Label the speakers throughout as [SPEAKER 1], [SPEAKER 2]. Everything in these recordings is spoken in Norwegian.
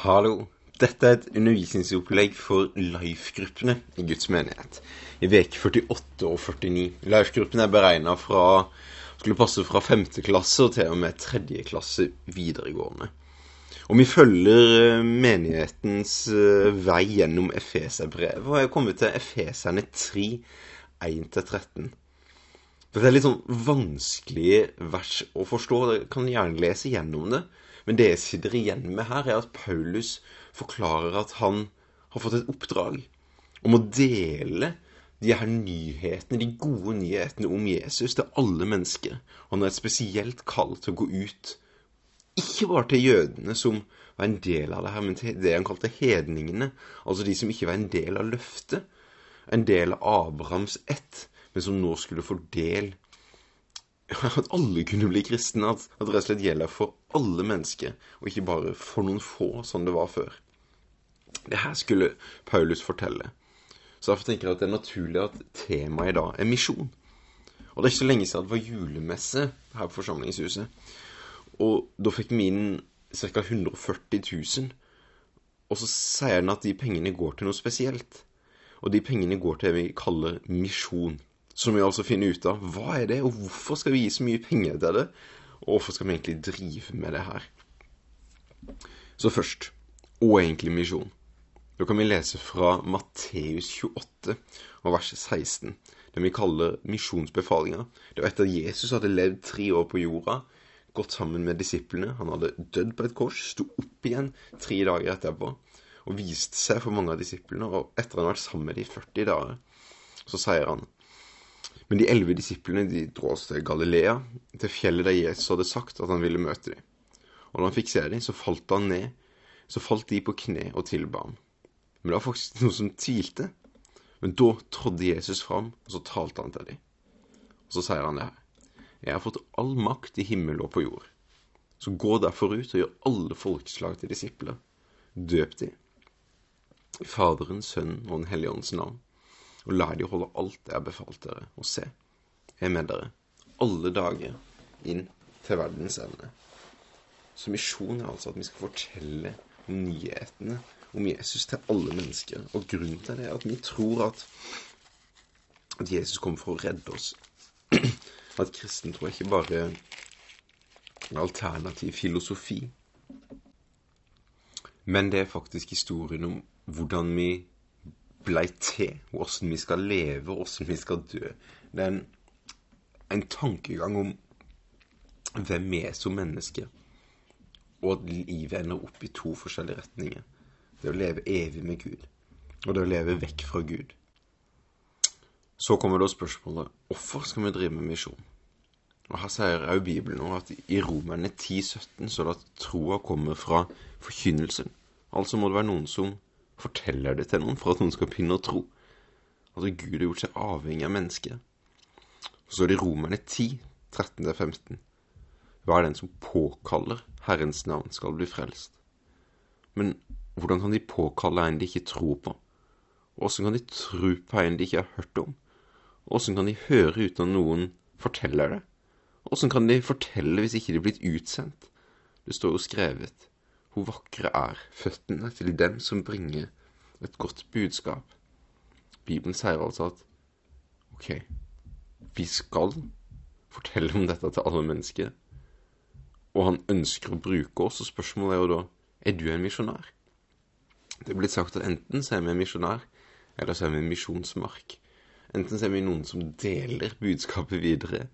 [SPEAKER 1] Hallo. Dette er et undervisningsopplegg for Life-gruppene i Guds menighet. I vek 48 og 49. Life-gruppene er beregna fra skulle passe fra 5. klasse til og med 3. klasse videregående. Og vi følger eh, menighetens eh, vei gjennom Efeserbrevet, og jeg er kommet til Efeserne 3, 1-13. Dette er litt sånn vanskelige vers å forstå. Dere kan gjerne lese gjennom det. Men det jeg sitter igjen med her, er at Paulus forklarer at han har fått et oppdrag om å dele de her nyhetene, de gode nyhetene om Jesus til alle mennesker. Han har et spesielt kall til å gå ut, ikke bare til jødene som var en del av det her, men til det han kalte hedningene, altså de som ikke var en del av løftet, en del av Abrahams ett, men som nå skulle få del at alle kunne bli kristne. At, at det rett og slett gjelder for alle mennesker, og ikke bare for noen få, som det var før. Det her skulle Paulus fortelle. Så derfor tenker jeg at det er naturlig at temaet i dag er misjon. Og det er ikke så lenge siden det var julemesse her på forsamlingshuset. Og da fikk vi inn ca. 140 000. Og så sier han at de pengene går til noe spesielt. Og de pengene går til det vi kaller misjon. Så må vi altså finne ut av hva er det, og hvorfor skal vi gi så mye penger til det? Og hvorfor skal vi egentlig drive med det her? Så først er egentlig misjon? Da kan vi lese fra Matteus 28 og vers 16, det vi kaller misjonsbefalinger. Det var etter at Jesus hadde levd tre år på jorda, gått sammen med disiplene. Han hadde dødd på et kors, sto opp igjen tre dager etterpå og viste seg for mange av disiplene. Og etter han hadde vært sammen med dem i 40 dager, så sier han men de elleve disiplene de dro oss til Galilea, til fjellet der Jesus hadde sagt at han ville møte dem. Og når han fikk se dem, så falt han ned. Så falt de på kne og tilba ham. Men det var faktisk noe som tvilte. Men da trådde Jesus fram, og så talte han til dem. Og så sier han det her. Jeg har fått all makt i himmel og på jord. Så gå derfor ut og gjør alle folkeslag til disipler. Døp de. I Faderens, Sønnen og Den hellige ånds navn og la de holde alt jeg har befalt dere. Og se, jeg er med dere alle dager inn til verdens ende. Så misjonen er altså at vi skal fortelle om nyhetene om Jesus til alle mennesker. Og grunnen til det er at vi tror at, at Jesus kommer for å redde oss. At kristen tror ikke bare en alternativ filosofi, men det er faktisk historien om hvordan vi blei til, åssen vi skal leve, åssen vi skal dø. Det er en, en tankegang om hvem vi er som mennesker, og at livet ender opp i to forskjellige retninger. Det å leve evig med Gud, og det å leve vekk fra Gud. Så kommer da spørsmålet hvorfor skal vi drive med misjon? Og Her sier også Bibelen at i Romerne 10,17 så er det at troa kommer fra forkynnelsen. Altså må det være noen som forteller det til noen for at noen skal begynne å tro. Altså, Gud har gjort seg avhengig av mennesket. Så er det Romerne 10, 13-15. Hva er den som påkaller Herrens navn skal bli frelst? Men hvordan kan de påkalle en de ikke tror på? Åssen kan de tro på en de ikke har hørt om? Åssen kan de høre uten at noen forteller det? Åssen kan de fortelle hvis ikke de er blitt utsendt? Det står jo skrevet hvor vakre er føttene til dem som bringer et godt budskap. Bibelen sier altså at ok, vi skal fortelle om dette til alle mennesker, og han ønsker å bruke oss, og spørsmålet er jo da er du en misjonær? Det er blitt sagt at enten så er vi en misjonær, eller så er vi en misjonsmark. Enten så er vi noen som deler budskapet videre,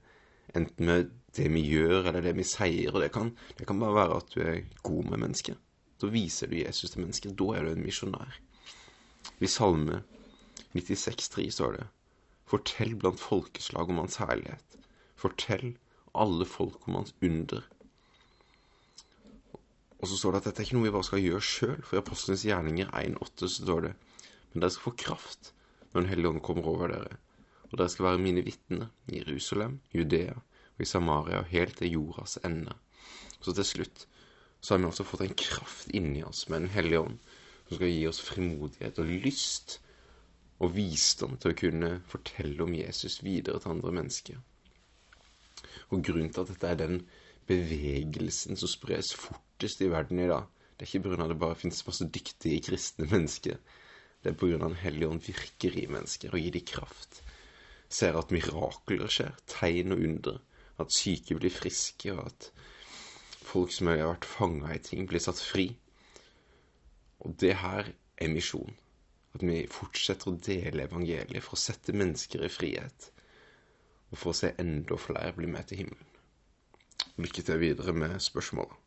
[SPEAKER 1] enten med det vi gjør, eller det vi sier. Og det kan, det kan bare være at du er god med mennesker. Da viser du Jesus til mennesker. Da er du en misjonær. I Salme 96,3 står det Fortell blant folkeslag om hans herlighet. Fortell alle folk om hans under. Og så står det at dette er ikke noe vi bare skal gjøre sjøl. For i Apostlenes gjerninger 1,8 står det Men dere skal få kraft når Den hellige ånd kommer over dere. Og dere skal være mine vitner i Jerusalem, Judea og i Samaria og helt til jordas ende. Så til slutt så har vi også fått en kraft inni oss med Den hellige ånd, som skal gi oss frimodighet og lyst og visdom til å kunne fortelle om Jesus videre til andre mennesker. Og grunnen til at dette er den bevegelsen som spres fortest i verden i dag, Det er ikke pga. det bare finnes masse dyktige kristne mennesker. Det er pga. Den hellige ånd virker i mennesker og gir dem kraft. Ser at mirakler skjer, tegn og under. At syke blir friske, og at folk som har vært fanga i ting, blir satt fri. Og det her er misjon. At vi fortsetter å dele evangeliet for å sette mennesker i frihet. Og for å se enda flere bli med til himmelen. Lykke til videre med spørsmålet.